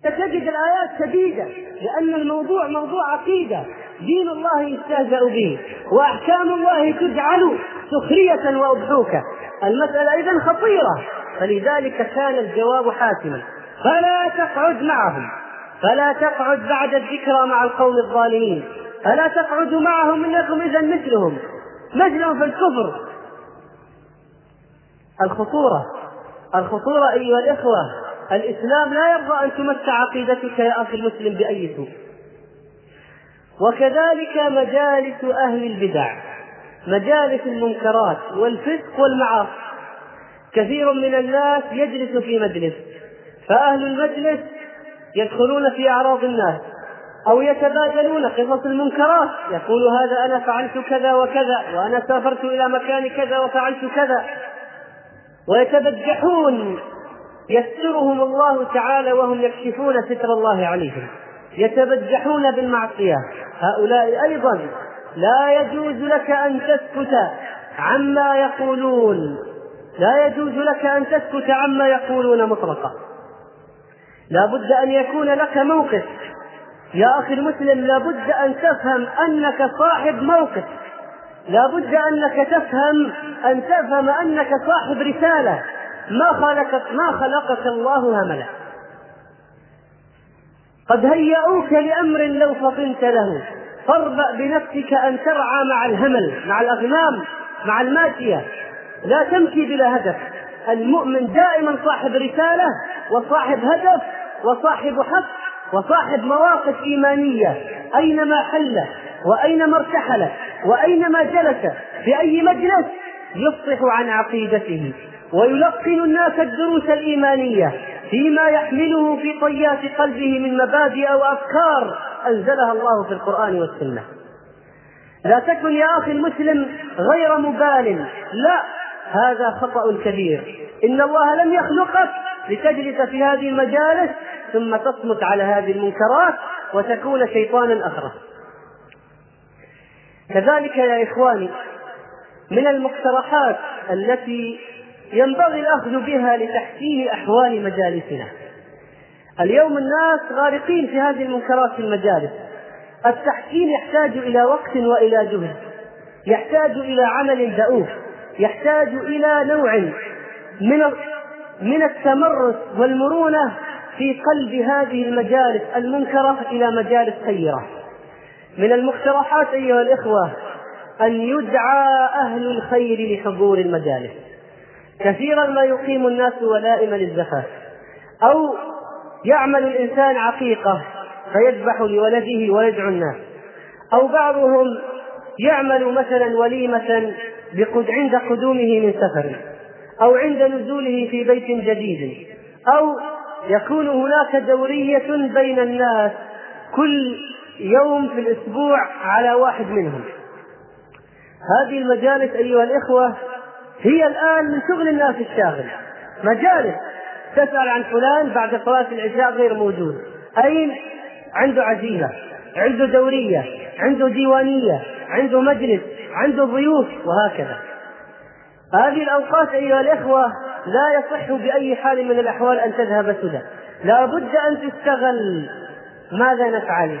ستجد الآيات شديدة لأن الموضوع موضوع عقيدة. دين الله يستهزأ به وأحكام الله تجعل سخرية وأضحوكة المسألة إذا خطيرة فلذلك كان الجواب حاسما. فلا تقعد معهم فلا تقعد بعد الذكرى مع القوم الظالمين فلا تقعدوا معهم انكم اذا مثلهم. مثلهم في الكفر. الخطورة الخطورة أيها الإخوة الإسلام لا يرضى أن تمس عقيدتك يا أخي المسلم بأي سوء. وكذلك مجالس أهل البدع مجالس المنكرات والفسق والمعاصي. كثير من الناس يجلس في مجلس فأهل المجلس يدخلون في أعراض الناس أو يتبادلون قصص المنكرات. يقول هذا أنا فعلت كذا وكذا وأنا سافرت إلى مكان كذا وفعلت كذا. ويتبجحون يسترهم الله تعالى وهم يكشفون ستر الله عليهم يتبجحون بالمعصية. هؤلاء أيضا لا يجوز لك أن تسكت عما يقولون لا يجوز لك أن تسكت عما يقولون مطلقا. لا بد أن يكون لك موقف. يا أخي المسلم لا بد أن تفهم أنك صاحب موقف. لا بد أنك تفهم أن تفهم أنك صاحب رسالة. ما خلقك ما خلقك الله هملا. قد هيئوك لأمر لو فطنت له. فاربأ بنفسك أن ترعى مع الهمل مع الأغنام مع الماشية. لا تمشي بلا هدف. المؤمن دائما صاحب رسالة وصاحب هدف وصاحب حق وصاحب مواقف إيمانية. أينما حل وأينما ارتحل وأينما جلس في أي مجلس؟ يفصح عن عقيدته. ويلقن الناس الدروس الإيمانية فيما يحمله في طيات قلبه من مبادئ أو أفكار أنزلها الله في القرآن والسنة. لا تكن يا أخي المسلم غير مبال. لا هذا خطأ كبير. إن الله لم يخلقك لتجلس في هذه المجالس ثم تصمت على هذه المنكرات وتكون شيطانا اخرس كذلك يا إخواني من المقترحات التي ينبغي الأخذ بها لتحسين أحوال مجالسنا. اليوم الناس غارقين في هذه المنكرات في المجالس. التحسين يحتاج إلى وقت وإلى جهد. يحتاج إلى عمل دؤوب يحتاج إلى نوع من من التمرس والمرونة في قلب هذه المجالس المنكرة إلى مجالس خيرة من المقترحات أيها الإخوة أن يدعى أهل الخير لحضور المجالس. كثيرا ما يقيم الناس ولائم للزفاف أو يعمل الإنسان عقيقة فيذبح لولده ويدعو الناس. أو بعضهم يعمل مثلا وليمة عند قدومه من سفر أو عند نزوله في بيت جديد أو يكون هناك دورية بين الناس كل يوم في الأسبوع على واحد منهم. هذه المجالس أيها الإخوة هي الآن من شغل الناس الشاغل. مجالس تسأل عن فلان بعد صلاة العشاء غير موجود. أين؟ عنده عزيمة عنده دورية عنده ديوانية عنده مجلس عنده ضيوف وهكذا. هذه الأوقات أيها الإخوة لا يصح بأي حال من الأحوال أن تذهب سدى. لا بد أن تستغل. ماذا نفعل؟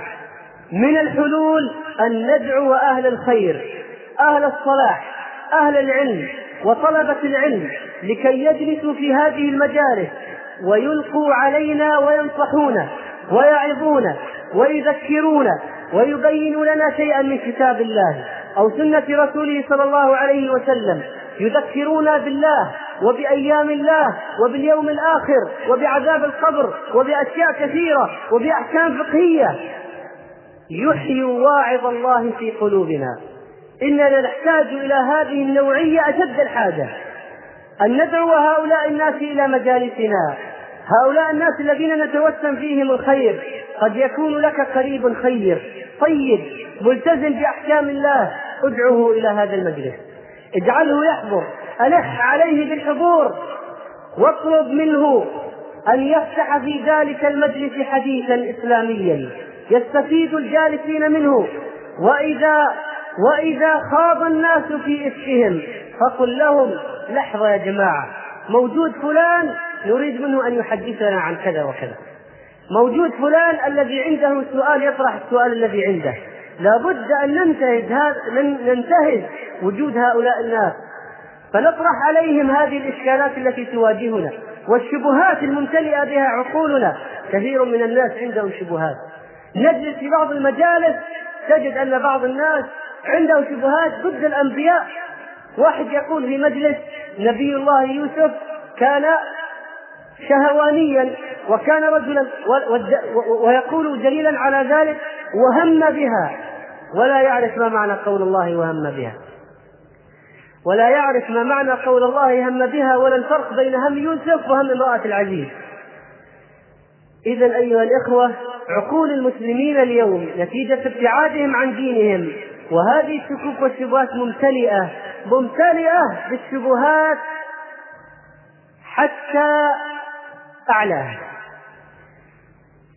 من الحلول أن ندعو أهل الخير أهل الصلاح أهل العلم. وطلبة العلم لكي يجلسوا في هذه المجالس ويلقوا علينا وينصحونا ويعظونا ويذكرونا ويبينوا لنا شيئا من كتاب الله أو سنة رسوله صلى الله عليه وسلم. يذكرونا بالله وبأيام الله وباليوم الآخر وبعذاب القبر وبأشياء كثيرة وبأحكام فقهية. يحيي واعظ الله في قلوبنا. إننا نحتاج إلى هذه النوعية أشد الحاجة. أن ندعو هؤلاء الناس إلى مجالسنا. هؤلاء الناس الذين نتوسم فيهم الخير. قد يكون لك قريب خير. طيب ملتزم بأحكام الله. ادعه إلى هذا المجلس. اجعله يحضر. ألح عليه بالحضور. واطلب منه أن يفتح في ذلك المجلس حديثا إسلاميا. يستفيد الجالسين منه. وإذا وإذا خاض الناس في إفكهم فقل لهم لحظة يا جماعة موجود فلان نريد منه أن يحدثنا عن كذا وكذا. موجود فلان الذي عنده سؤال يطرح السؤال الذي عنده. لابد أن ننتهز ننتهز وجود هؤلاء الناس. فنطرح عليهم هذه الإشكالات التي تواجهنا والشبهات الممتلئة بها عقولنا. كثير من الناس عندهم شبهات. نجلس في بعض المجالس تجد أن بعض الناس عنده شبهات ضد الأنبياء. واحد يقول في مجلس نبي الله يوسف كان شهوانيا وكان رجلا ويقول جليلا على ذلك وهم بها. ولا يعرف ما معنى قول الله وهم بها. ولا يعرف ما معنى قول الله هم بها ولا الفرق بين هم يوسف وهم امرأة العزيز. إذا أيها الإخوة عقول المسلمين اليوم نتيجة ابتعادهم عن دينهم. وهذه الشكوك والشبهات ممتلئة ممتلئة بالشبهات حتى أعلاها.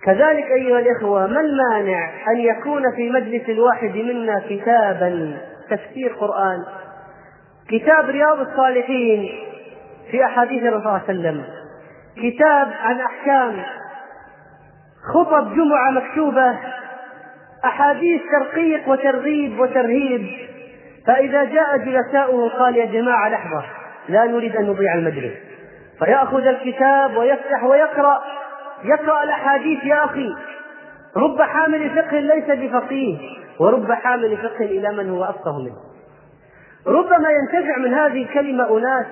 كذلك أيها الإخوة ما المانع أن يكون في مجلس الواحد منا كتابا تفسير قرآن؟ كتاب رياض الصالحين في أحاديث الرسول صلى الله عليه وسلم. كتاب عن أحكام خطب جمعة مكتوبة أحاديث ترقيق وترغيب وترهيب. فإذا جاء جلساؤه قال يا جماعة لحظة لا نريد أن نضيع المجلس. فيأخذ الكتاب ويفتح ويقرأ. يقرأ الأحاديث يا أخي. رب حامل فقه ليس بفقيه ورب حامل فقه إلى من هو أفقه منه. ربما ينتفع من هذه الكلمة أناس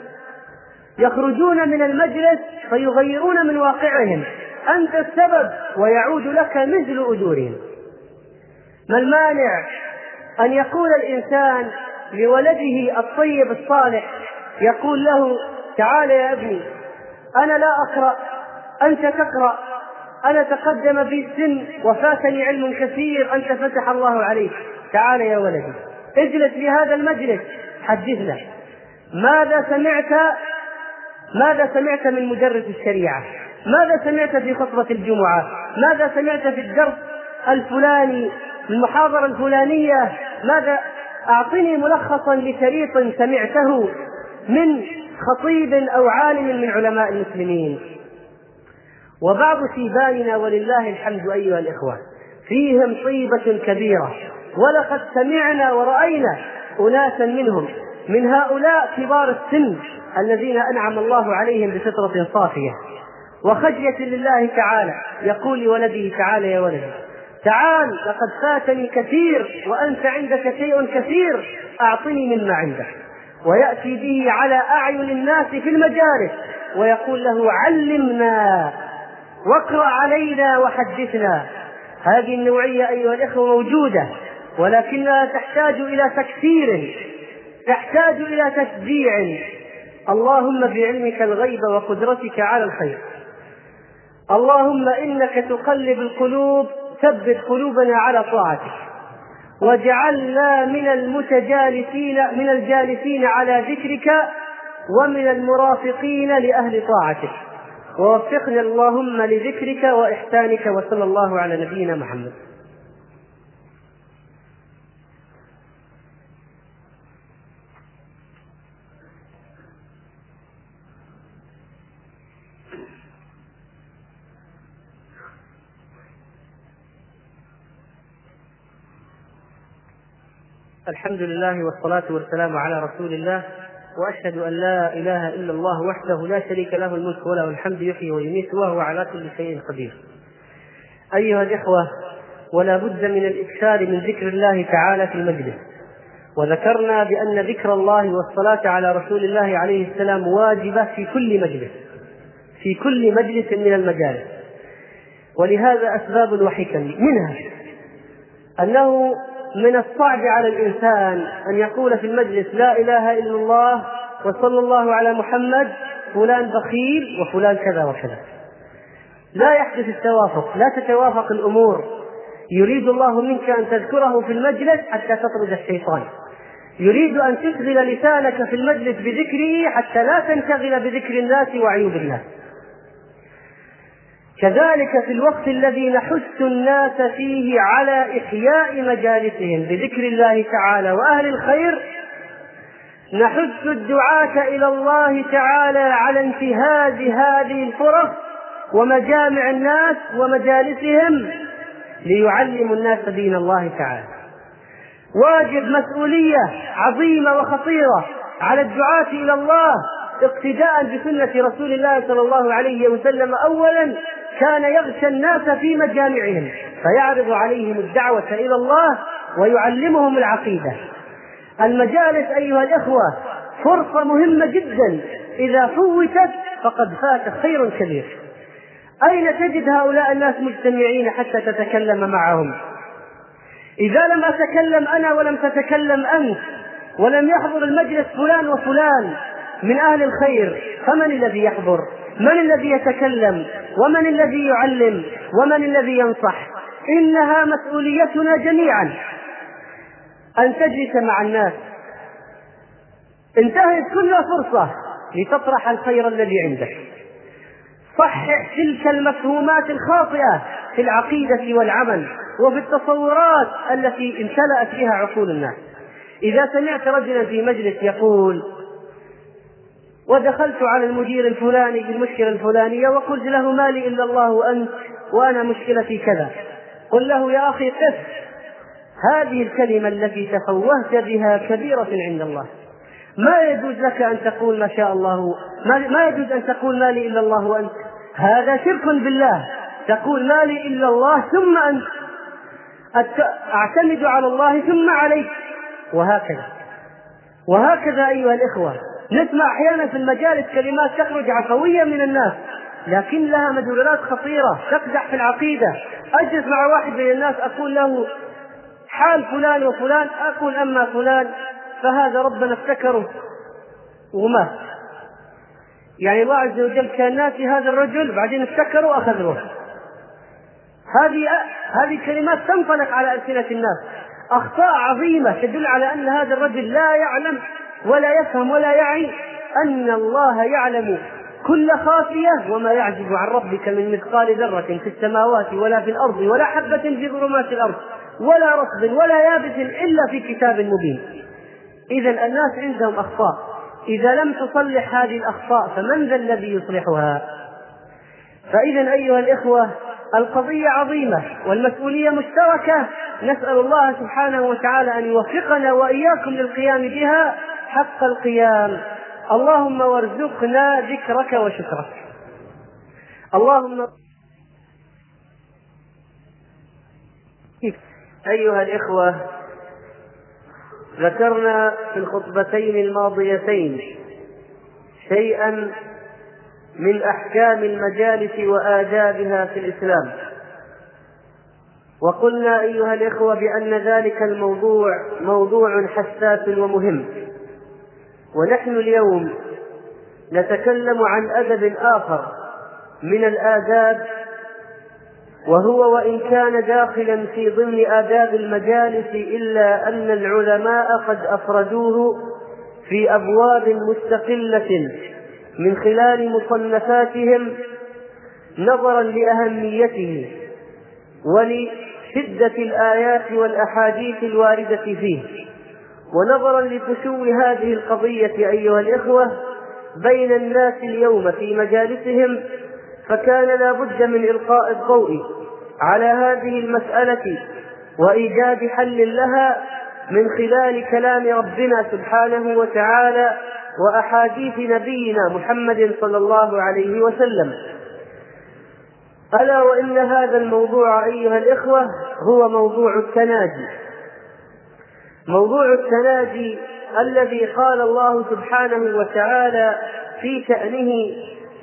يخرجون من المجلس فيغيرون من واقعهم. أنت السبب ويعود لك مثل أجورهم. ما المانع أن يقول الإنسان لولده الطيب الصالح يقول له تعال يا ابني أنا لا أقرأ أنت تقرأ أنا تقدم بي السن وفاتني علم كثير أنت فتح الله عليك تعال يا ولدي اجلس في هذا المجلس حدثنا ماذا سمعت؟ ماذا سمعت من مدرس الشريعة؟ ماذا سمعت في خطبة الجمعة؟ ماذا سمعت في الدرس الفلاني؟ المحاضرة الفلانية ماذا؟ أعطني ملخصا لشريط سمعته من خطيب أو عالم من علماء المسلمين. وبعض شيباننا ولله الحمد أيها الإخوة فيهم طيبة كبيرة. ولقد سمعنا ورأينا أناسا منهم من هؤلاء كبار السن الذين أنعم الله عليهم بفطرة صافية. وخشية لله تعالى يقول لولده تعالى يا ولدي. تعال لقد فاتني كثير وأنت عندك شيء كثير أعطني مما عندك. ويأتي به على أعين الناس في المجالس ويقول له علمنا واقرأ علينا وحدثنا. هذه النوعية أيها الإخوة موجودة ولكنها تحتاج إلى تكثير تحتاج إلى تشجيع. اللهم بعلمك الغيب وقدرتك على الخير. اللهم إنك تقلب القلوب ثبت قلوبنا على طاعتك. واجعلنا من المتجالسين من الجالسين على ذكرك ومن المرافقين لأهل طاعتك. ووفقنا اللهم لذكرك وإحسانك وصلى الله على نبينا محمد. الحمد لله والصلاة والسلام على رسول الله وأشهد أن لا إله إلا الله وحده لا شريك له الملك وله الحمد يحيي ويميت وهو على كل شيء قدير. أيها الإخوة ولا بد من الإكثار من ذكر الله تعالى في المجلس. وذكرنا بأن ذكر الله والصلاة على رسول الله عليه السلام واجبة في كل مجلس في كل مجلس من المجالس. ولهذا أسباب وحكم منها أنه من الصعب على الإنسان أن يقول في المجلس لا إله إلا الله وصلى الله على محمد فلان بخيل وفلان كذا وكذا. لا يحدث التوافق لا تتوافق الأمور. يريد الله منك أن تذكره في المجلس حتى تطرد الشيطان. يريد أن تشغل لسانك في المجلس بذكره حتى لا تنشغل بذكر الناس وعيوب الناس كذلك في الوقت الذي نحث الناس فيه على إحياء مجالسهم بذكر الله تعالى وأهل الخير نحث الدعاة إلى الله تعالى على انتهاز هذه الفرص ومجامع الناس ومجالسهم ليعلموا الناس دين الله تعالى. واجب مسؤولية عظيمة وخطيرة على الدعاة إلى الله اقتداء بسنة رسول الله صلى الله عليه وسلم اولا كان يغشى الناس في مجامعهم فيعرض عليهم الدعوة إلى الله ويعلمهم العقيدة. المجالس أيها الإخوة فرصة مهمة جدا. إذا فوتت فقد فات خير كبير. أين تجد هؤلاء الناس مجتمعين حتى تتكلم معهم؟ إذا لم أتكلم أنا ولم تتكلم أنت ولم يحضر المجلس فلان وفلان من أهل الخير فمن الذي يحضر؟ من الذي يتكلم ومن الذي يعلم ومن الذي ينصح؟ إنها مسؤوليتنا جميعا. أن تجلس مع الناس. انتهز كل فرصة لتطرح الخير الذي عندك. صحح تلك المفهومات الخاطئة في العقيدة والعمل وفي التصورات التي امتلأت بها عقول الناس. إذا سمعت رجلا في مجلس يقول ودخلت على المدير الفلاني بالمشكلة الفلانية وقلت له ما لي إلا الله وأنت وأنا مشكلتي كذا. قل له يا أخي قف. هذه الكلمة التي تفوهت بها كبيرة عند الله. ما يجوز لك أن تقول ما شاء الله ما, يجوز أن تقول ما لي إلا الله وأنت. هذا شرك بالله. تقول ما لي إلا الله ثم أنت. أعتمد على الله ثم عليك. وهكذا. وهكذا أيها الإخوة. نسمع أحيانا في المجالس كلمات تخرج عفوية من الناس لكن لها مدلولات خطيرة تقدح في العقيدة. أجلس مع واحد من الناس أقول له حال فلان وفلان أقول أما فلان فهذا ربنا افتكره. ومات يعني الله عز وجل كان ناسي هذا الرجل بعدين افتكره واخذ هذه هذه كلمات تنطلق على ألسنة الناس. أخطاء عظيمة تدل على أن هذا الرجل لا يعلم ولا يفهم ولا يعي أن الله يعلم كل خافية وما يعجب عن ربك من مثقال ذرة في السماوات ولا في الأرض ولا حبة في ظلمات الأرض ولا رطب ولا يابس إلا في كتاب مبين. إذا الناس عندهم أخطاء. إذا لم تصلح هذه الأخطاء فمن ذا الذي يصلحها؟ فإذا أيها الإخوة القضية عظيمة والمسؤولية مشتركة. نسأل الله سبحانه وتعالى أن يوفقنا وإياكم للقيام بها حق القيام. اللهم وارزقنا ذكرك وشكرك. اللهم أيها الإخوة ذكرنا في الخطبتين الماضيتين شيئا من أحكام المجالس وآدابها في الإسلام. وقلنا أيها الإخوة بأن ذلك الموضوع موضوع حساس ومهم. ونحن اليوم نتكلم عن أدب آخر من الآداب وهو وإن كان داخلا في ضمن آداب المجالس إلا أن العلماء قد أفردوه في أبواب مستقلة من خلال مصنفاتهم نظرا لأهميته ولشدة الآيات والأحاديث الواردة فيه. ونظرا لفشو هذه القضية أيها الإخوة بين الناس اليوم في مجالسهم فكان لا بد من إلقاء الضوء على هذه المسألة وإيجاد حل لها من خلال كلام ربنا سبحانه وتعالى وأحاديث نبينا محمد صلى الله عليه وسلم. ألا وإن هذا الموضوع أيها الإخوة هو موضوع التناجي. موضوع التناجي الذي قال الله سبحانه وتعالى في شأنه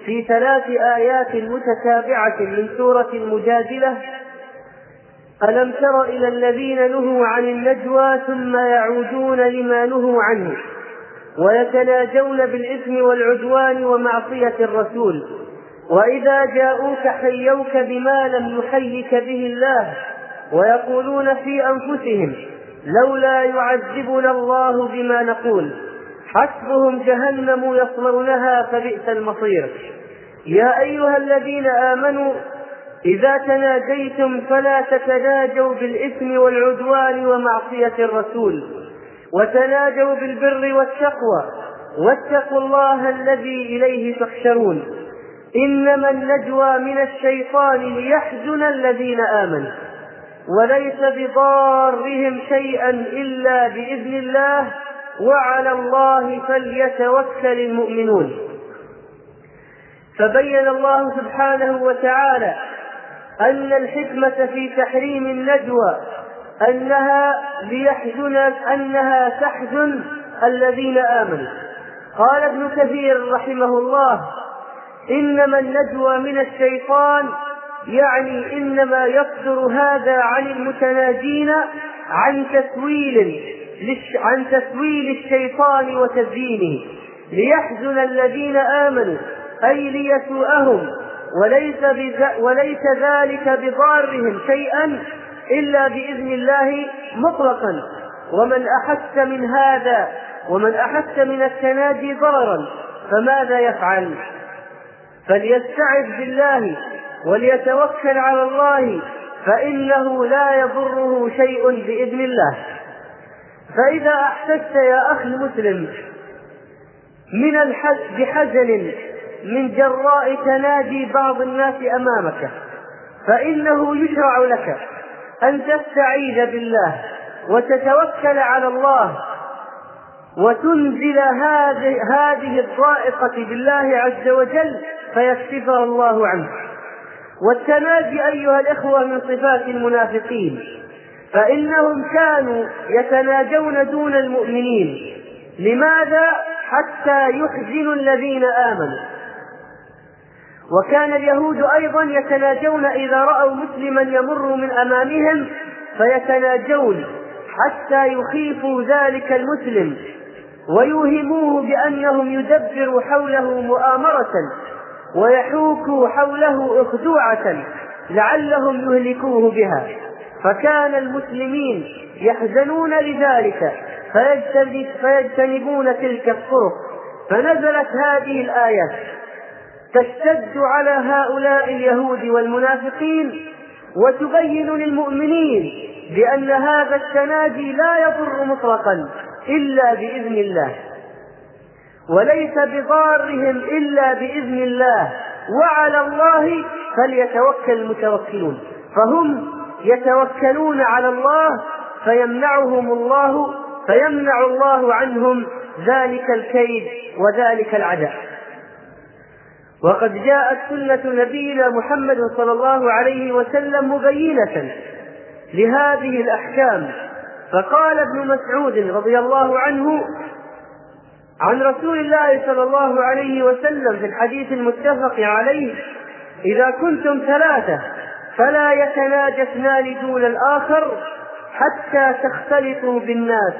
في ثلاث آيات متتابعة من سورة المجادلة ألم تر إلى الذين نهوا عن النجوى ثم يعودون لما نهوا عنه ويتناجون بالإثم والعدوان ومعصية الرسول وإذا جاءوك حيوك بما لم يحيك به الله ويقولون في أنفسهم لولا يعذبنا الله بما نقول. حسبهم جهنم يصلونها فبئس المصير. يا أيها الذين آمنوا إذا تناجيتم فلا تتناجوا بالإثم والعدوان ومعصية الرسول. وتناجوا بالبر والتقوى. واتقوا الله الذي إليه تحشرون. إنما النجوى من الشيطان ليحزن الذين آمنوا. وليس بضارهم شيئا إلا بإذن الله وعلى الله فليتوكل المؤمنون. فبين الله سبحانه وتعالى أن الحكمة في تحريم النجوى أنها ليحزن أنها تحزن الذين آمنوا. قال ابن كثير رحمه الله إنما النجوى من الشيطان يعني إنما يصدر هذا عن المتناجين عن تسويل عن تسويل الشيطان وتزيينه ليحزن الذين آمنوا أي ليسوءهم وليس, وليس ذلك بضارهم شيئا إلا بإذن الله مطلقا. ومن أحس من هذا ومن أحس من التناجي ضررا فماذا يفعل؟ فليستعذ بالله وليتوكل على الله فإنه لا يضره شيء بإذن الله. فإذا أحسست يا أخي المسلم من بحزن من جراء تنادي بعض الناس أمامك فإنه يشرع لك أن تستعيذ بالله وتتوكل على الله وتنزل هذه هذه الضائقة بالله عز وجل فيكشفها الله عنك والتناجي أيها الإخوة من صفات المنافقين فإنهم كانوا يتناجون دون المؤمنين. لماذا؟ حتى يحزنوا الذين آمنوا. وكان اليهود أيضا يتناجون إذا رأوا مسلما يمر من أمامهم فيتناجون حتى يخيفوا ذلك المسلم ويوهموه بأنهم يدبروا حوله مؤامرة. ويحوكوا حوله أخدوعة لعلهم يهلكوه بها. فكان المسلمين يحزنون لذلك فيجتنبون تلك الطرق. فنزلت هذه الآيات تشتد على هؤلاء اليهود والمنافقين وتبين للمؤمنين بأن هذا التناجي لا يضر مطلقا إلا بإذن الله. وليس بضارهم إلا بإذن الله وعلى الله فليتوكل المتوكلون. فهم يتوكلون على الله فيمنعهم الله فيمنع الله عنهم ذلك الكيد وذلك العداء. وقد جاءت سنة نبينا محمد صلى الله عليه وسلم مبينة لهذه الأحكام. فقال ابن مسعود رضي الله عنه عن رسول الله صلى الله عليه وسلم في الحديث المتفق عليه إذا كنتم ثلاثة فلا يتناجى اثنان دون الآخر حتى تختلطوا بالناس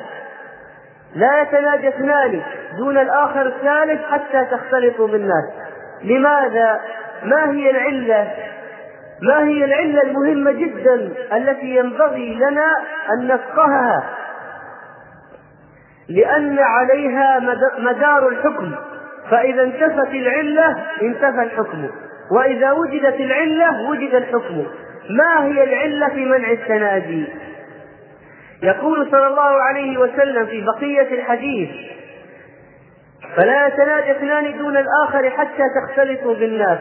لا يتناجى اثنان دون الآخر الثالث حتى تختلطوا بالناس لماذا؟ ما هي العلة؟ ما هي العلة المهمة جدا التي ينبغي لنا أن نفقهها لأن عليها مدار الحكم. فإذا انتفت العلة انتفى الحكم. وإذا وجدت العلة وجد الحكم. ما هي العلة في منع التنادي؟ يقول صلى الله عليه وسلم في بقية الحديث فلا يتنادى اثنان دون الآخر حتى تختلطوا بالناس.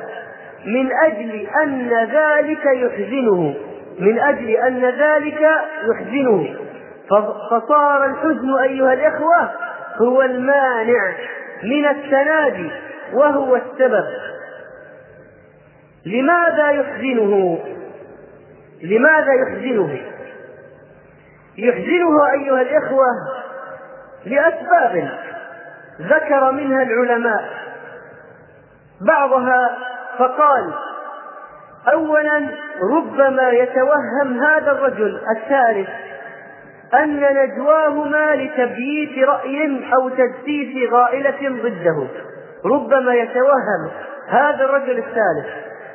من أجل أن ذلك يحزنه. من أجل أن ذلك يحزنه. فصار الحزن أيها الإخوة هو المانع من التنادي وهو السبب. لماذا يحزنه؟ لماذا يحزنه؟ يحزنه أيها الإخوة لأسباب ذكر منها العلماء. بعضها فقال اولا ربما يتوهم هذا الرجل الثالث أن نجواهما لتبييت رأي أو تجسيس غائلة ضده. ربما يتوهم هذا الرجل الثالث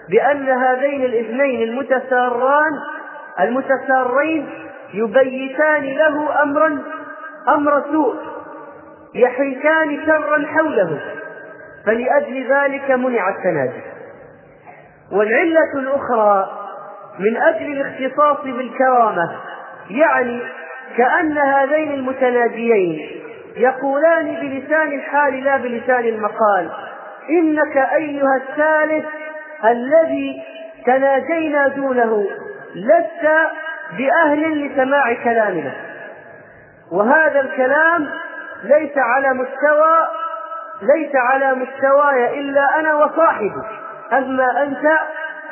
بأن هذين الاثنين المتساران المتسارين يبيتان له امرا أمر سوء. يحيكان شرا حوله. فلأجل ذلك منع التنادي والعلة الأخرى من أجل الاختصاص بالكرامة يعني كأن هذين المتناجيين يقولان بلسان الحال لا بلسان المقال. إنك أيها الثالث الذي تناجينا دونه لست بأهل لسماع كلامنا. وهذا الكلام ليس على مستوى ليس على مستواي إلا أنا وصاحبي. أما أنت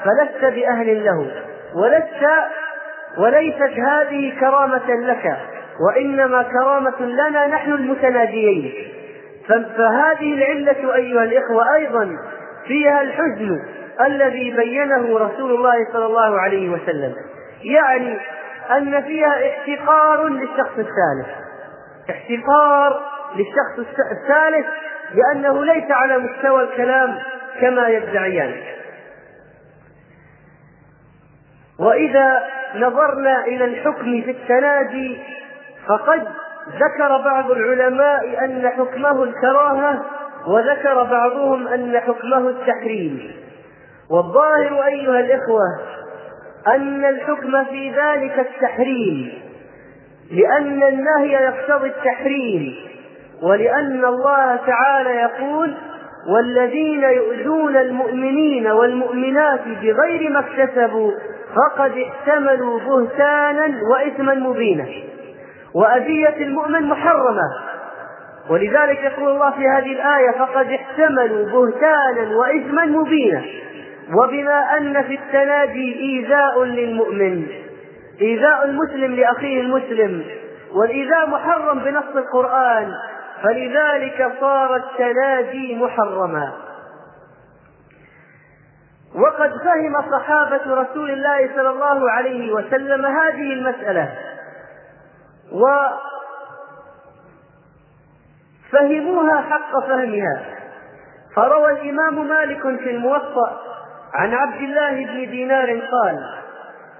فلست بأهل له ولست وليست هذه كرامة لك وإنما كرامة لنا نحن المتناديين فهذه العلة أيها الإخوة أيضا فيها الحزن الذي بينه رسول الله صلى الله عليه وسلم. يعني أن فيها احتقار للشخص الثالث. احتقار للشخص الثالث لأنه ليس على مستوى الكلام كما يدعيان. وإذا نظرنا إلى الحكم في التنادي فقد ذكر بعض العلماء أن حكمه الكراهة وذكر بعضهم أن حكمه التحريم. والظاهر أيها الإخوة أن الحكم في ذلك التحريم لأن النهي يقتضي التحريم ولأن الله تعالى يقول والذين يؤذون المؤمنين والمؤمنات بغير ما اكتسبوا فقد احتملوا بهتانا وإثما مبينا وأذية المؤمن محرمة. ولذلك يقول الله في هذه الآية فقد احتملوا بهتانا وإثما مبينا. وبما أن في التنادي إيذاء للمؤمن إيذاء المسلم لأخيه المسلم والإيذاء محرم بنص القرآن فلذلك صار التنادي محرما. وقد فهم صحابة رسول الله صلى الله عليه وسلم هذه المسألة. وفهموها حق فهمها. فروى الإمام مالك في الموطأ عن عبد الله بن دينار قال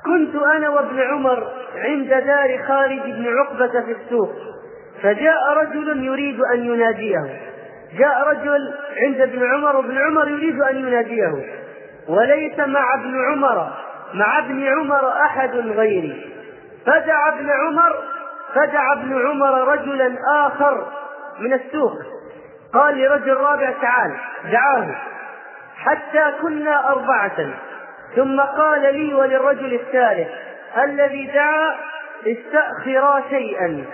كنت أنا وابن عمر عند دار خالد بن عقبة في السوق فجاء رجل يريد أن يناديه جاء رجل عند ابن عمر وابن عمر يريد أن يناديه وليس مع ابن عمر مع ابن عمر أحد غيري. فدعا ابن عمر فدعا ابن عمر رجلا آخر من السوق. قال لرجل رابع تعال دعاه حتى كنا أربعة. ثم قال لي وللرجل الثالث الذي دعا استأخرا شيئا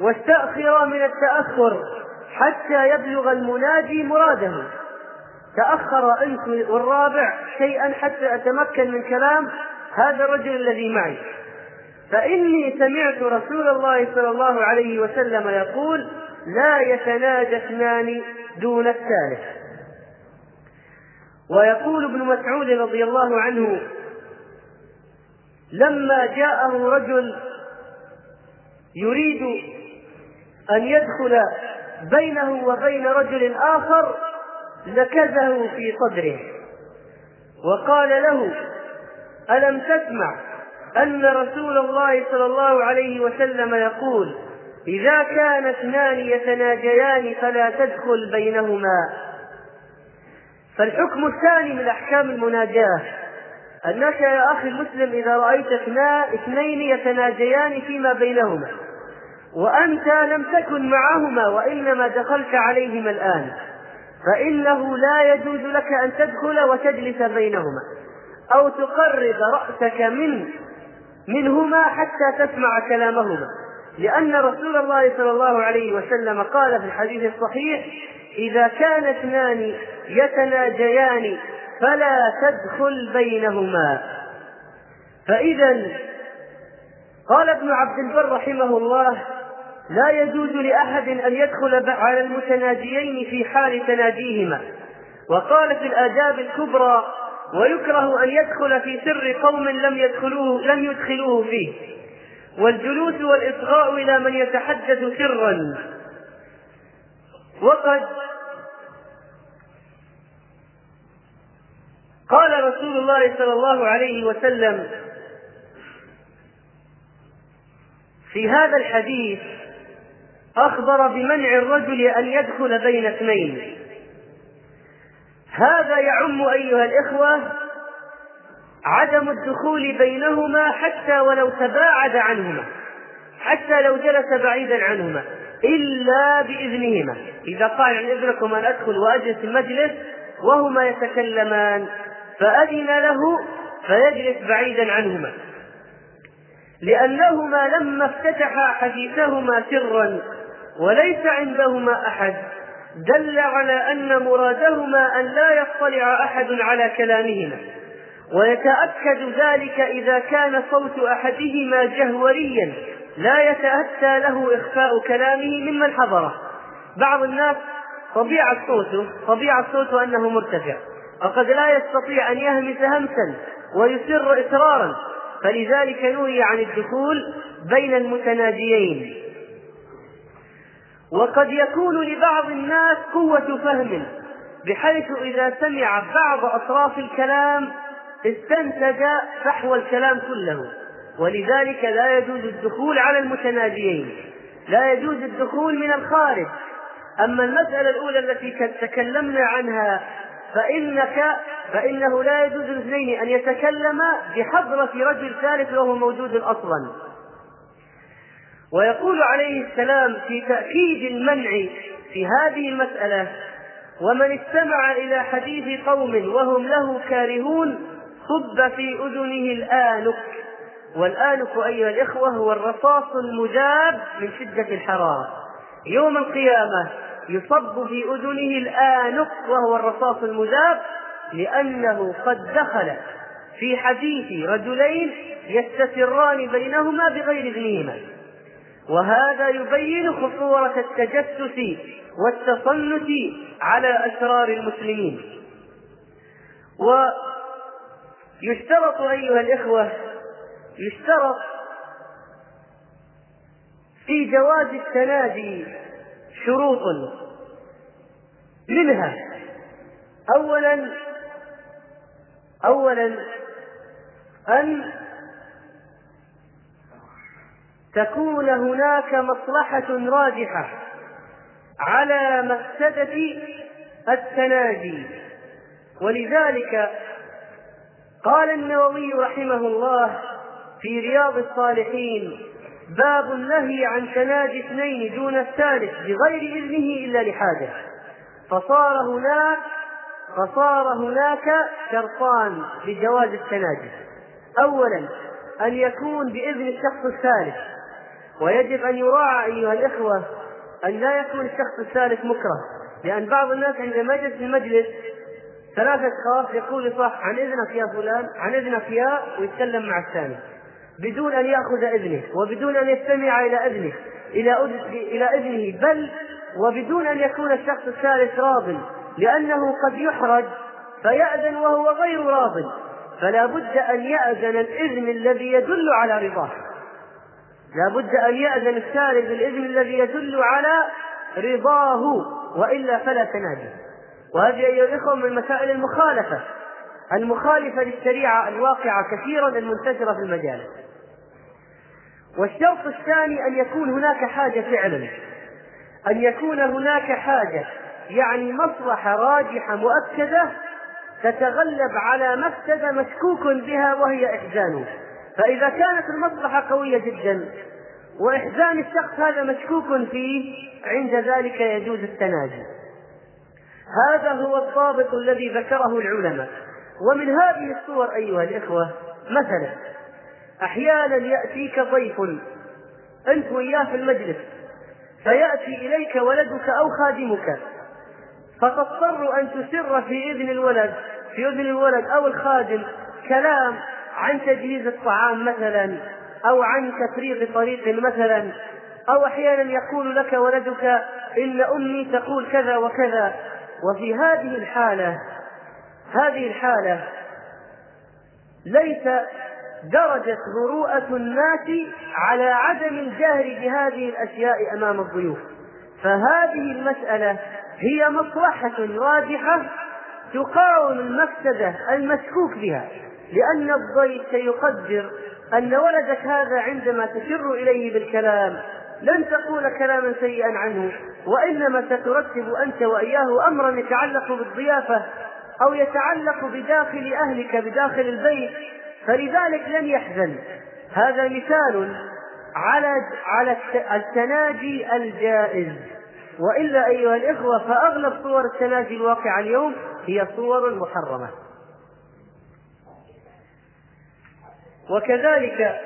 واستأخرا من التأخر حتى يبلغ المنادي مراده. تأخر أنت والرابع شيئا حتى أتمكن من كلام هذا الرجل الذي معي. فإني سمعت رسول الله صلى الله عليه وسلم يقول لا يتناجى اثنان دون الثالث. ويقول ابن مسعود رضي الله عنه لما جاءه رجل يريد أن يدخل بينه وبين رجل آخر نكزه في صدره. وقال له ألم تسمع أن رسول الله صلى الله عليه وسلم يقول إذا كان اثنان يتناجيان فلا تدخل بينهما. فالحكم الثاني من أحكام المناجاة أنك يا أخي المسلم إذا رأيت اثنين يتناجيان فيما بينهما وأنت لم تكن معهما وإنما دخلت عليهما الآن. فإنه لا يجوز لك أن تدخل وتجلس بينهما أو تقرب رأسك من منهما حتى تسمع كلامهما. لأن رسول الله صلى الله عليه وسلم قال في الحديث الصحيح إذا كان اثنان يتناجيان فلا تدخل بينهما. فإذا قال ابن عبد البر رحمه الله لا يجوز لأحد أن يدخل على المتناجيين في حال تناجيهما. وقال في الآداب الكبرى ويكره أن يدخل في سر قوم لم يدخلوه لم يدخلوه فيه. والجلوس والإصغاء إلى من يتحدث سرا. وقد قال رسول الله صلى الله عليه وسلم في هذا الحديث أخبر بمنع الرجل أن يدخل بين اثنين. هذا يعم أيها الإخوة عدم الدخول بينهما حتى ولو تباعد عنهما حتى لو جلس بعيدا عنهما إلا بإذنهما. إذا قال عن إذنكم أن أدخل وأجلس المجلس وهما يتكلمان فأذن له فيجلس بعيدا عنهما. لأنهما لما افتتحا حديثهما سرا وليس عندهما أحد. دل على أن مرادهما أن لا يطلع أحد على كلامهما. ويتأكد ذلك إذا كان صوت أحدهما جهوريا. لا يتأتى له إخفاء كلامه ممن حضره. بعض الناس طبيعة صوته طبيعة صوته أنه مرتفع. وقد لا يستطيع أن يهمس همسا ويسر إسرارا. فلذلك نهي عن الدخول بين المتناجيين. وقد يكون لبعض الناس قوة فهم بحيث إذا سمع بعض أطراف الكلام استنتج فحوى الكلام كله. ولذلك لا يجوز الدخول على المتناجيين لا يجوز الدخول من الخارج. أما المسألة الأولى التي تكلمنا عنها فإنك فإنه لا يجوز الاثنين أن يتكلما بحضرة رجل ثالث وهو موجود أصلا. ويقول عليه السلام في تأكيد المنع في هذه المسألة ومن استمع إلى حديث قوم وهم له كارهون صب في أذنه الآنك والآنك أيها الإخوة هو الرصاص المذاب من شدة الحرارة. يوم القيامة يصب في أذنه الآنك وهو الرصاص المذاب لأنه قد دخل في حديث رجلين يستسران بينهما بغير إذنهما وهذا يبين خطورة التجسس والتصنت على أسرار المسلمين. ويشترط أيها الإخوة يشترط في جواز التنادي شروط منها. أولا أولا أن تكون هناك مصلحة راجحة على مفسدة التنادي ولذلك قال النووي رحمه الله في رياض الصالحين باب النهي عن تنادي اثنين دون الثالث بغير إذنه إلا لحاجة. فصار هناك فصار هناك شرطان لجواز التناجي أولا أن يكون بإذن الشخص الثالث. ويجب أن يراعى أيها الإخوة أن لا يكون الشخص الثالث مكره لأن بعض الناس عندما يجلس في المجلس ثلاثة أشخاص يقول صح عن إذنك يا فلان عن إذنك يا ويتكلم مع الثاني. بدون أن يأخذ إذنه وبدون أن يستمع إلى إذنه إلى إلى إذنه بل وبدون أن يكون الشخص الثالث راض لأنه قد يحرج فيأذن وهو غير راض. فلا بد أن يأذن الإذن الذي يدل على رضاه. لا بد أن يأذن الثالث بالإذن الذي يدل على رضاه وإلا فلا تنادي. وهذه أيها الإخوة من مسائل المخالفة. المخالفة للشريعة الواقعة كثيرا المنتشرة في المجالس. والشرط الثاني أن يكون هناك حاجة فعلا. أن يكون هناك حاجة يعني مصلحة راجحة مؤكدة تتغلب على مفسدة مشكوك بها وهي إحزانه. فإذا كانت المصلحة قوية جدا وإحزان الشخص هذا مشكوك فيه عند ذلك يجوز التناجي هذا هو الضابط الذي ذكره العلماء. ومن هذه الصور أيها الإخوة مثلا أحيانا يأتيك ضيف أنت وياه في المجلس فيأتي إليك ولدك أو خادمك فتضطر أن تسر في إذن الولد في إذن الولد أو الخادم كلام عن تجهيز الطعام مثلا أو عن تفريغ طريق مثلا أو أحيانا يقول لك ولدك إن أمي تقول كذا وكذا. وفي هذه الحالة هذه الحالة ليس درجت مروءة الناس على عدم الجهر بهذه الأشياء أمام الضيوف. فهذه المسألة هي مصلحة راجحة تقاوم المفسدة المشكوك بها. لأن الضيف سيقدر أن ولدك هذا عندما تسر إليه بالكلام لن تقول كلاما سيئا عنه وإنما سترتب أنت وإياه أمرا يتعلق بالضيافة أو يتعلق بداخل أهلك بداخل البيت فلذلك لن يحزن. هذا مثال على على التناجي الجائز. وإلا أيها الإخوة فأغلب صور التناجي الواقعه اليوم هي صور محرمة. وكذلك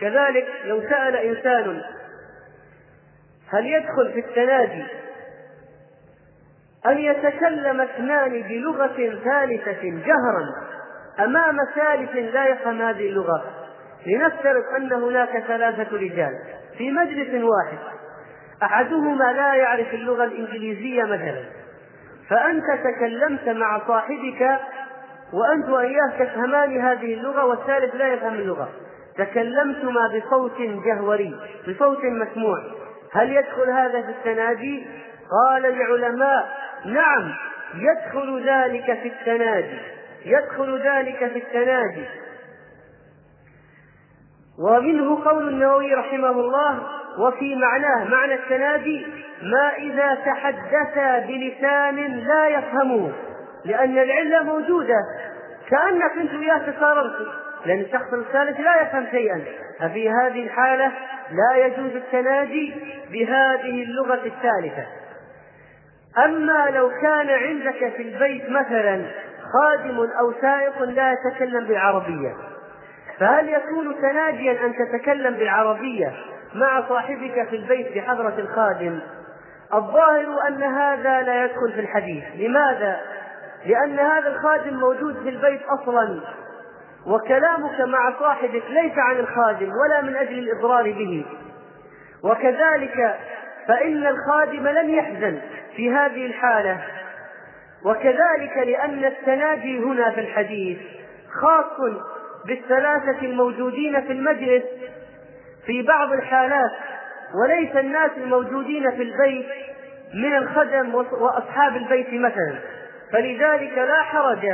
كذلك لو سأل إنسان هل يدخل في التناجي أن يتكلم اثنان بلغة ثالثة جهرا أمام ثالث لا يفهم هذه اللغة لنفترض أن هناك ثلاثة رجال في مجلس واحد أحدهما لا يعرف اللغة الإنجليزية مثلا فأنت تكلمت مع صاحبك وأنت وإياه تفهمان هذه اللغة والثالث لا يفهم اللغة. تكلمتما بصوت جهوري بصوت مسموع. هل يدخل هذا في التناجي قال العلماء نعم يدخل ذلك في التناجي يدخل ذلك في التناجي ومنه قول النووي رحمه الله وفي معناه معنى التنادي ما إذا تحدثا بلسان لا يفهمه. لأن العلة موجودة. كأنك أنت وياه تقاربت لأن الشخص الثالث لا يفهم شيئا. ففي هذه الحالة لا يجوز التناجي بهذه اللغة الثالثة. أما لو كان عندك في البيت مثلا خادم أو سائق لا يتكلم بالعربية فهل يكون تناجيا أن تتكلم بالعربية مع صاحبك في البيت بحضرة الخادم؟ الظاهر أن هذا لا يدخل في الحديث. لماذا؟ لأن هذا الخادم موجود في البيت أصلا وكلامك مع صاحبك ليس عن الخادم ولا من أجل الإضرار به. وكذلك فإن الخادم لن يحزن في هذه الحالة. وكذلك لأن التناجي هنا في الحديث خاص بالثلاثة الموجودين في المجلس في بعض الحالات وليس الناس الموجودين في البيت من الخدم وأصحاب البيت مثلا. فلذلك لا حرج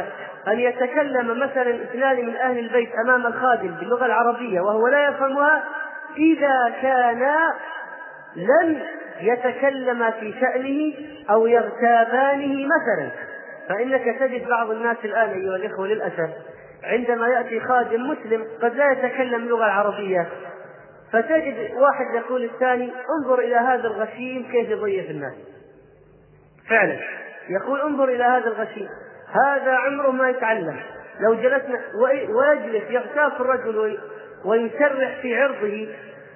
أن يتكلم مثلا اثنان من أهل البيت أمام الخادم باللغة العربية وهو لا يفهمها إذا كانا لن يتكلما في شأنه أو يغتابانه مثلا. فإنك تجد بعض الناس الآن أيها الإخوة للأسف عندما يأتي خادم مسلم قد لا يتكلم اللغة العربية. فتجد واحد يقول الثاني انظر إلى هذا الغشيم كيف يضيف الناس. فعلا. يقول انظر إلى هذا الغشيم هذا عمره ما يتعلم. لو جلسنا ويجلس يغتاب الرجل ويشرح في عرضه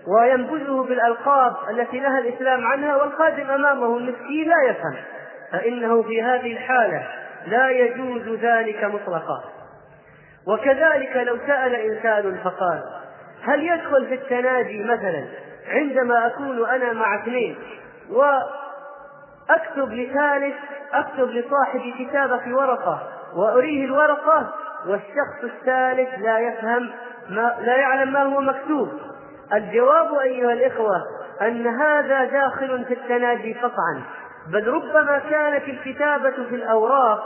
وينبذه بالألقاب التي نهى الإسلام عنها والخادم أمامه المسكين لا يفهم. فإنه في هذه الحالة لا يجوز ذلك مطلقا. وكذلك لو سأل إنسان فقال هل يدخل في التناجي مثلا عندما أكون أنا مع اثنين وأكتب لثالث أكتب لصاحبي كتابة في ورقة وأريه الورقة والشخص الثالث لا يفهم ما لا يعلم ما هو مكتوب. الجواب أيها الإخوة أن هذا داخل في التناجي قطعا بل ربما كانت الكتابة في الأوراق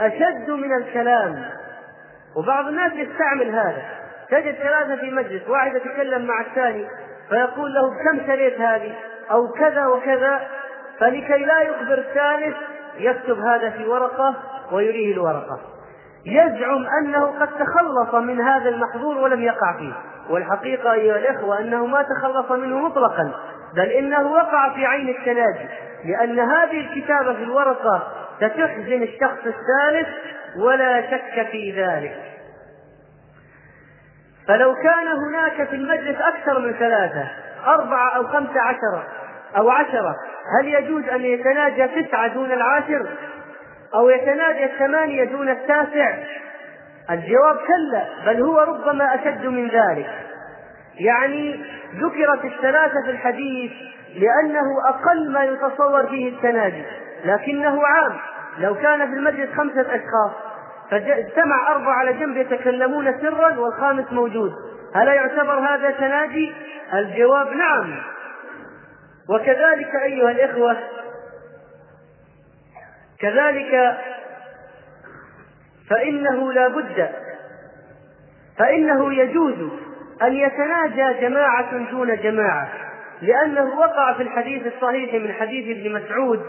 أشد من الكلام. وبعض الناس يستعمل هذا. تجد ثلاثة في مجلس واحد يتكلم مع الثاني فيقول له كم شريت هذه؟ أو كذا وكذا. فلكي لا يخبر الثالث يكتب هذا في ورقة ويريه الورقة. يزعم أنه قد تخلص من هذا المحظور ولم يقع فيه. والحقيقة أيها الإخوة أنه ما تخلص منه مطلقا بل إنه وقع في عين التناجي لأن هذه الكتابة في الورقة ستحزن الشخص الثالث ولا شك في ذلك. فلو كان هناك في المجلس أكثر من ثلاثة أربعة أو خمسة عشرة أو عشرة. هل يجوز أن يتناجى تسعة دون العاشر؟ أو يتناجى الثمانية دون التاسع؟ الجواب كلا بل هو ربما أشد من ذلك. يعني ذكرت الثلاثة في الحديث لأنه أقل ما يتصور به التناجي لكنه عام. لو كان في المجلس خمسة أشخاص فاجتمع أربعة على جنب يتكلمون سرا والخامس موجود. هل يعتبر هذا تناجي؟ الجواب نعم. وكذلك أيها الإخوة كذلك فإنه لا بد فإنه يجوز أن يتناجى جماعة دون جماعة لأنه وقع في الحديث الصحيح من حديث ابن مسعود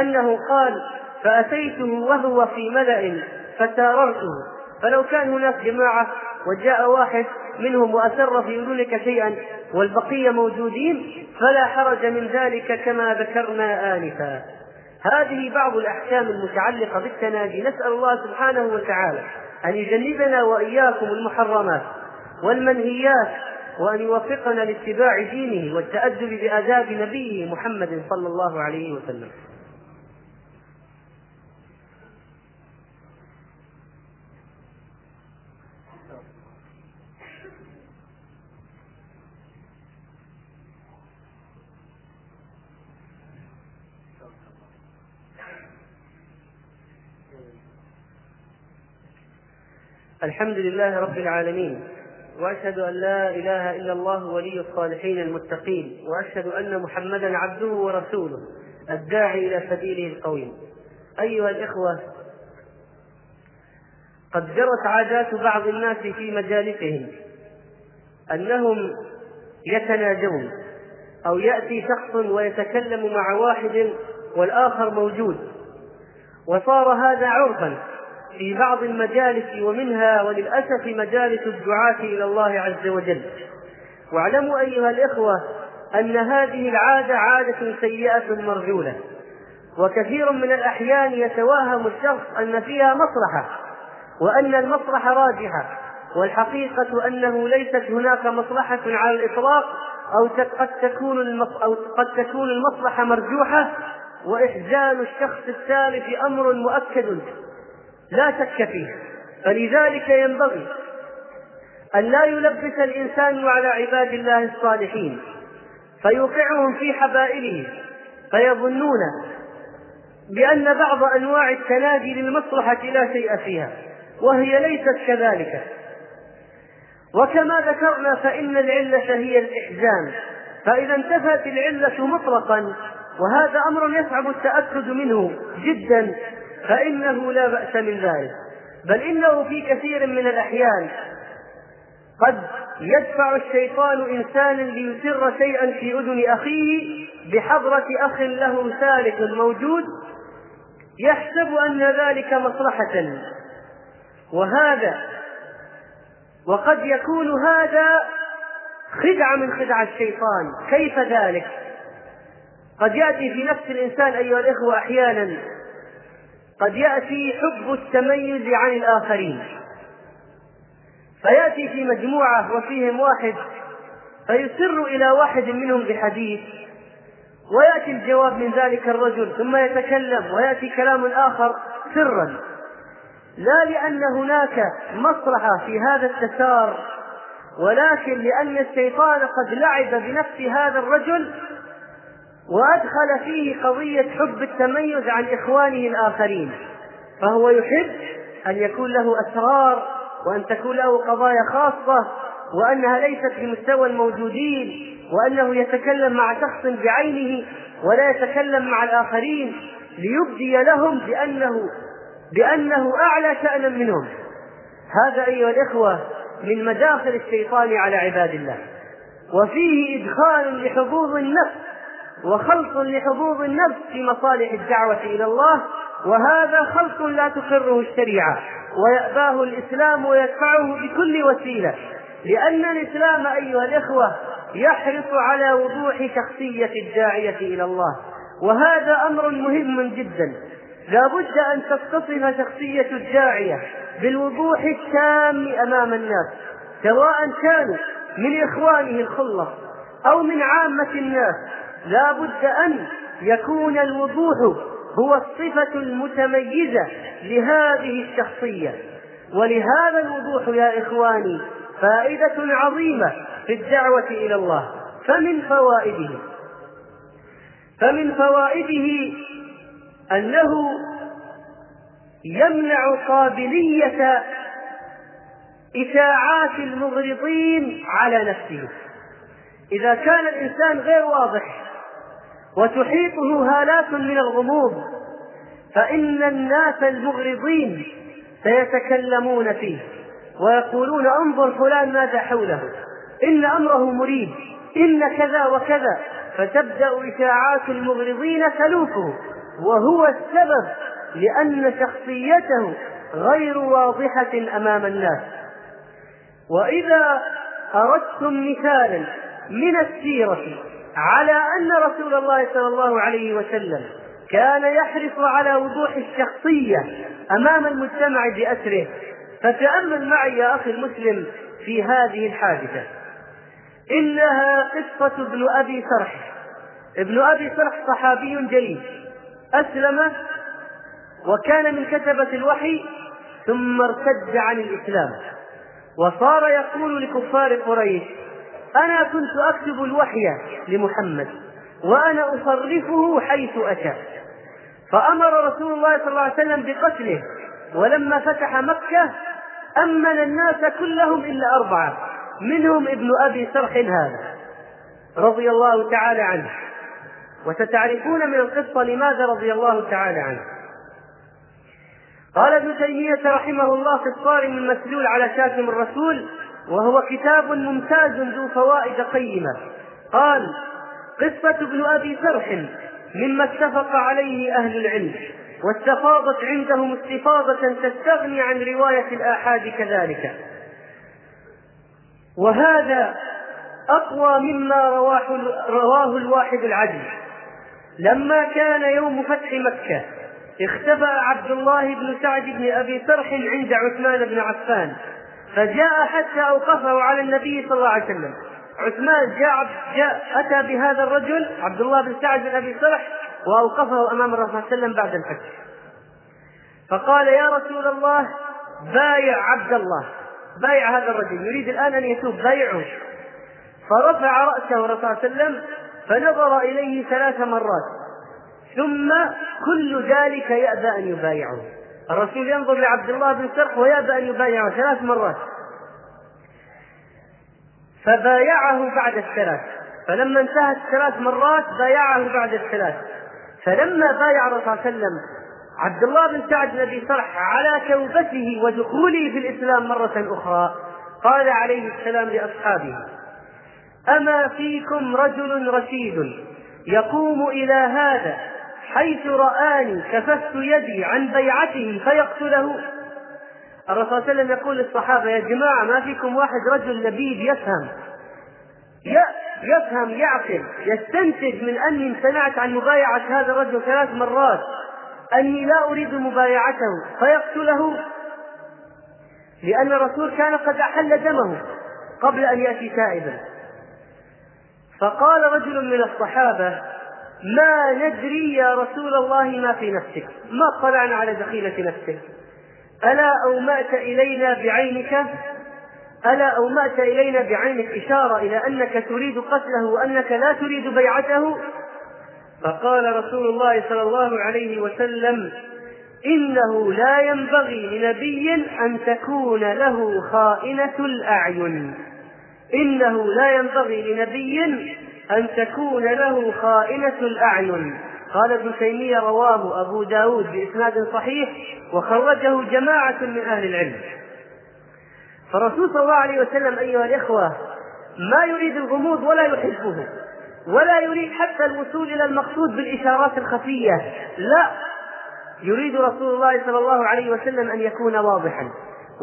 أنه قال فأتيته وهو في ملأ فساررته فلو كان هناك جماعة وجاء واحد منهم وأسر في أذنك شيئا والبقية موجودين فلا حرج من ذلك كما ذكرنا آنفا. هذه بعض الأحكام المتعلقة بالتناجي. نسأل الله سبحانه وتعالى أن يجنبنا وإياكم المحرمات والمنهيات وأن يوفقنا لاتباع دينه والتأدب بآداب نبيه محمد صلى الله عليه وسلم. الحمد لله رب العالمين وأشهد أن لا إله إلا الله ولي الصالحين المتقين وأشهد أن محمدا عبده ورسوله الداعي إلى سبيله القويم. أيها الإخوة قد جرت عادات بعض الناس في مجالسهم أنهم يتناجون أو يأتي شخص ويتكلم مع واحد والآخر موجود وصار هذا عرفا في بعض المجالس ومنها وللأسف مجالس الدعاة إلى الله عز وجل. واعلموا أيها الإخوة أن هذه العادة عادة سيئة مرجولة. وكثير من الأحيان يتوهم الشخص أن فيها مصلحة وأن المصلحة راجحة والحقيقة أنه ليست هناك مصلحة على الإطلاق أو قد تكون أو قد تكون المصلحة مرجوحة وإحزان الشخص الثالث أمر مؤكد. لا شك فيه. فلذلك ينبغي أن لا يلبس الإنسان على عباد الله الصالحين فيوقعهم في حبائله فيظنون بأن بعض أنواع التنادي للمصلحة لا شيء فيها وهي ليست كذلك. وكما ذكرنا فإن العلة هي الإحزان فإذا انتفت العلة مطلقا وهذا أمر يصعب التأكد منه جدا. فإنه لا بأس من ذلك. بل إنه في كثير من الأحيان قد يدفع الشيطان إنسانا ليسر شيئا في أذن أخيه بحضرة أخ له سالك موجود يحسب أن ذلك مصلحة. وهذا وقد يكون هذا خدعة من خدع الشيطان. كيف ذلك؟ قد يأتي في نفس الإنسان أيها الإخوة أحيانا قد يأتي حب التميز عن الآخرين. فيأتي في مجموعة وفيهم واحد فيسر إلى واحد منهم بحديث ويأتي الجواب من ذلك الرجل ثم يتكلم ويأتي كلام آخر سرا. لا لأن هناك مصلحة في هذا التسار ولكن لأن الشيطان قد لعب بنفس هذا الرجل وأدخل فيه قضية حب التميز عن إخوانه الآخرين فهو يحب أن يكون له أسرار وأن تكون له قضايا خاصة وأنها ليست بمستوى الموجودين وأنه يتكلم مع شخص بعينه ولا يتكلم مع الآخرين ليبدي لهم بأنه بأنه أعلى شأنا منهم. هذا أيها الإخوة من مداخل الشيطان على عباد الله. وفيه إدخال لحظوظ النفس وخلط لحظوظ النفس في مصالح الدعوة إلى الله وهذا خلط لا تقره الشريعة ويأباه الإسلام ويدفعه بكل وسيلة لأن الإسلام أيها الإخوة يحرص على وضوح شخصية الداعية إلى الله وهذا أمر مهم جدا. لا بد أن تتصف شخصية الداعية بالوضوح التام أمام الناس سواء كانوا من إخوانه الخلص أو من عامة الناس لا بد أن يكون الوضوح هو الصفة المتميزة لهذه الشخصية. ولهذا الوضوح يا إخواني فائدة عظيمة في الدعوة إلى الله. فمن فوائده فمن فوائده أنه يمنع قابلية إشاعات المغرضين على نفسه. إذا كان الإنسان غير واضح وتحيطه هالات من الغموض. فإن الناس المغرضين سيتكلمون فيه ويقولون انظر فلان ماذا حوله. إن أمره مريب. إن كذا وكذا. فتبدأ إشاعات المغرضين تلوفه وهو السبب لأن شخصيته غير واضحة أمام الناس. وإذا أردتم مثالا من السيرة على أن رسول الله صلى الله عليه وسلم كان يحرص على وضوح الشخصية أمام المجتمع بأسره. فتأمل معي يا أخي المسلم في هذه الحادثة. إنها قصة ابن أبي سرح ابن أبي سرح صحابي جليل. أسلم وكان من كتبة الوحي ثم ارتد عن الإسلام. وصار يقول لكفار قريش أنا كنت أكتب الوحي لمحمد وأنا أصرفه حيث أشاء فأمر رسول الله صلى الله عليه وسلم بقتله ولما فتح مكة أمن الناس كلهم إلا أربعة منهم ابن أبي سرح هذا رضي الله تعالى عنه. وستعرفون من القصة لماذا رضي الله تعالى عنه. قال ابن تيمية رحمه الله في الصارم المسلول على شاتم الرسول وهو كتاب ممتاز ذو فوائد قيمة. قال قصة ابن أبي سرح مما اتفق عليه أهل العلم واستفاضت عندهم استفاضة تستغني عن رواية الآحاد كذلك. وهذا أقوى مما رواه, الواحد العدل لما كان يوم فتح مكة اختبأ عبد الله بن سعد بن أبي سرح عند عثمان بن عفان. فجاء حتى أوقفه على النبي صلى الله عليه وسلم. عثمان جاء, جاء أتى بهذا الرجل عبد الله بن سعد بن أبي سرح وأوقفه أمام الرسول صلى الله عليه وسلم بعد الفتح فقال يا رسول الله بايع عبد الله. بايع هذا الرجل. يريد الآن أن يتوب. بايعه. فرفع رأسه الرسول صلى الله عليه وسلم فنظر إليه ثلاث مرات. ثم كل ذلك يأبى أن يبايعه. الرسول ينظر لعبد الله بن سرح ويأبى أن يبايعه ثلاث مرات. فبايعه بعد الثلاث. فلما انتهت ثلاث مرات بايعه بعد الثلاث. فلما بايع الرسول صلى الله عليه وسلم عبد الله بن سعد بن أبي سرح على توبته ودخوله في الإسلام مرة أخرى قال عليه السلام لأصحابه أما فيكم رجل رشيد يقوم إلى هذا حيث رآني كففت يدي عن بيعته فيقتله. الرسول صلى الله عليه وسلم يقول للصحابة يا جماعة ما فيكم واحد رجل لبيب يفهم؟ يفهم يعقل يستنتج من أني امتنعت عن مبايعة هذا الرجل ثلاث مرات. أني لا أريد مبايعته فيقتله. لأن الرسول كان قد أحل دمه قبل أن يأتي تائبا. فقال رجل من الصحابة ما ندري يا رسول الله ما في نفسك ما اطلعنا على دخيلة نفسك. ألا أومأت إلينا بعينك؟ ألا أومأت إلينا بعينك إشارة إلى أنك تريد قتله وأنك لا تريد بيعته؟ فقال رسول الله صلى الله عليه وسلم إنه لا ينبغي لنبي أن تكون له خائنة الأعين. إنه لا ينبغي لنبي أن تكون له خائنة الأعين. قال ابن تيمية رواه أبو داود بإسناد صحيح وخرجه جماعة من أهل العلم. فالرسول صلى الله عليه وسلم أيها الإخوة ما يريد الغموض ولا يحبه ولا يريد حتى الوصول إلى المقصود بالإشارات الخفية. لا يريد رسول الله صلى الله عليه وسلم أن يكون واضحا.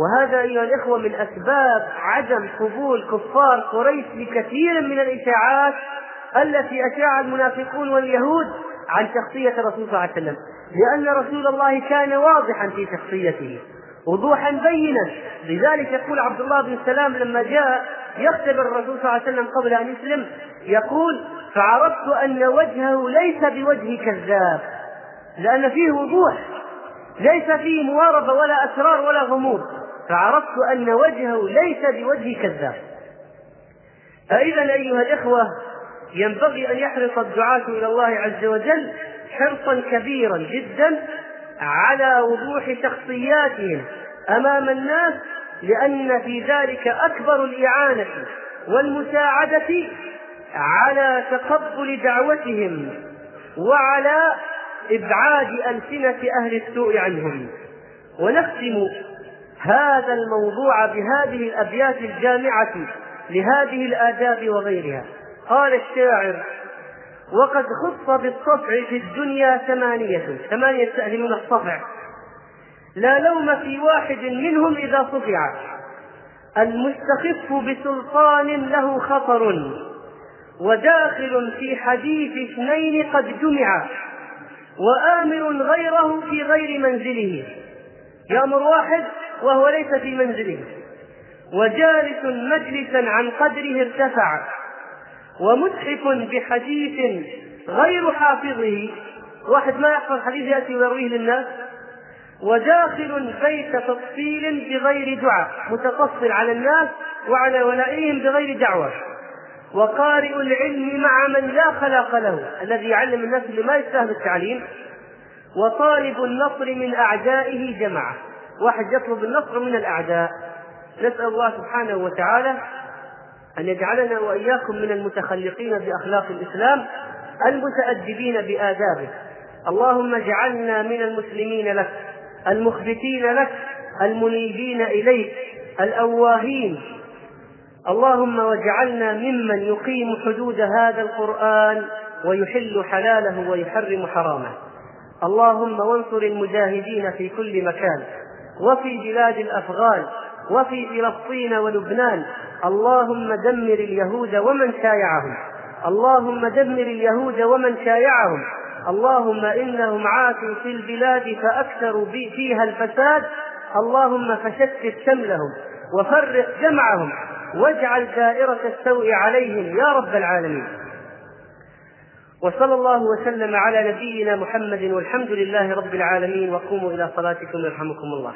وهذا أيها الإخوة من أسباب عدم قبول كفار قريش لكثير من الإشاعات التي أشاع المنافقون واليهود عن شخصية الرسول صلى الله عليه وسلم. لأن رسول الله كان واضحا في شخصيته وضوحا بينا. لذلك يقول عبد الله بن سلام لما جاء يختبر الرسول صلى الله عليه وسلم قبل أن يسلم يقول فعرفت أن وجهه ليس بوجه كذاب لأن فيه وضوح ليس فيه مواربة ولا أسرار ولا غموض. فعرفت أن وجهه ليس بوجه كذاب. فإذا أيها الإخوة ينبغي أن يحرص الدعاة إلى الله عز وجل حرصا كبيرا جدا على وضوح شخصياتهم أمام الناس لأن في ذلك أكبر الإعانة والمساعدة على تقبل دعوتهم وعلى إبعاد ألسنة أهل السوء عنهم. ونختم هذا الموضوع بهذه الأبيات الجامعة لهذه الآداب وغيرها. قال الشاعر وقد خص بالصفع في الدنيا ثمانية ثمانية يستأهلون الصفع. لا لوم في واحد منهم إذا صفع. المستخف بسلطان له خطر وداخل في حديث اثنين قد جمعا وآمر غيره في غير منزله. يأمر واحد وهو ليس في منزله. وجالس مجلسا عن قدره ارتفع. ومتحف بحديث غير حافظه. واحد ما يحفظ حديث يأتي ويرويه للناس. وداخل بيت تفصيل بغير دعاء. متقصر على الناس وعلى ولائهم بغير دعوة. وقارئ العلم مع من لا خلاق له. الذي يعلم الناس اللي ما يستاهل التعليم. وطالب النصر من أعدائه جمعه واحد يطلب النصر من الأعداء. نسأل الله سبحانه وتعالى أن يجعلنا وإياكم من المتخلقين بأخلاق الإسلام المتأدبين بآدابه. اللهم اجعلنا من المسلمين لك المخبتين لك المنيبين إليك الأواهين. اللهم واجعلنا ممن يقيم حدود هذا القرآن ويحل حلاله ويحرم حرامه. اللهم وانصر المجاهدين في كل مكان. وفي بلاد الأفغان وفي فلسطين ولبنان. اللهم دمر اليهود ومن شايعهم. اللهم دمر اليهود ومن شايعهم. اللهم إنهم عاتوا في البلاد فأكثروا فيها الفساد. اللهم فشتت شملهم وفرق جمعهم. واجعل دائرة السوء عليهم يا رب العالمين. وصلى الله وسلم على نبينا محمد والحمد لله رب العالمين. وقوموا إلى صلاتكم يرحمكم الله.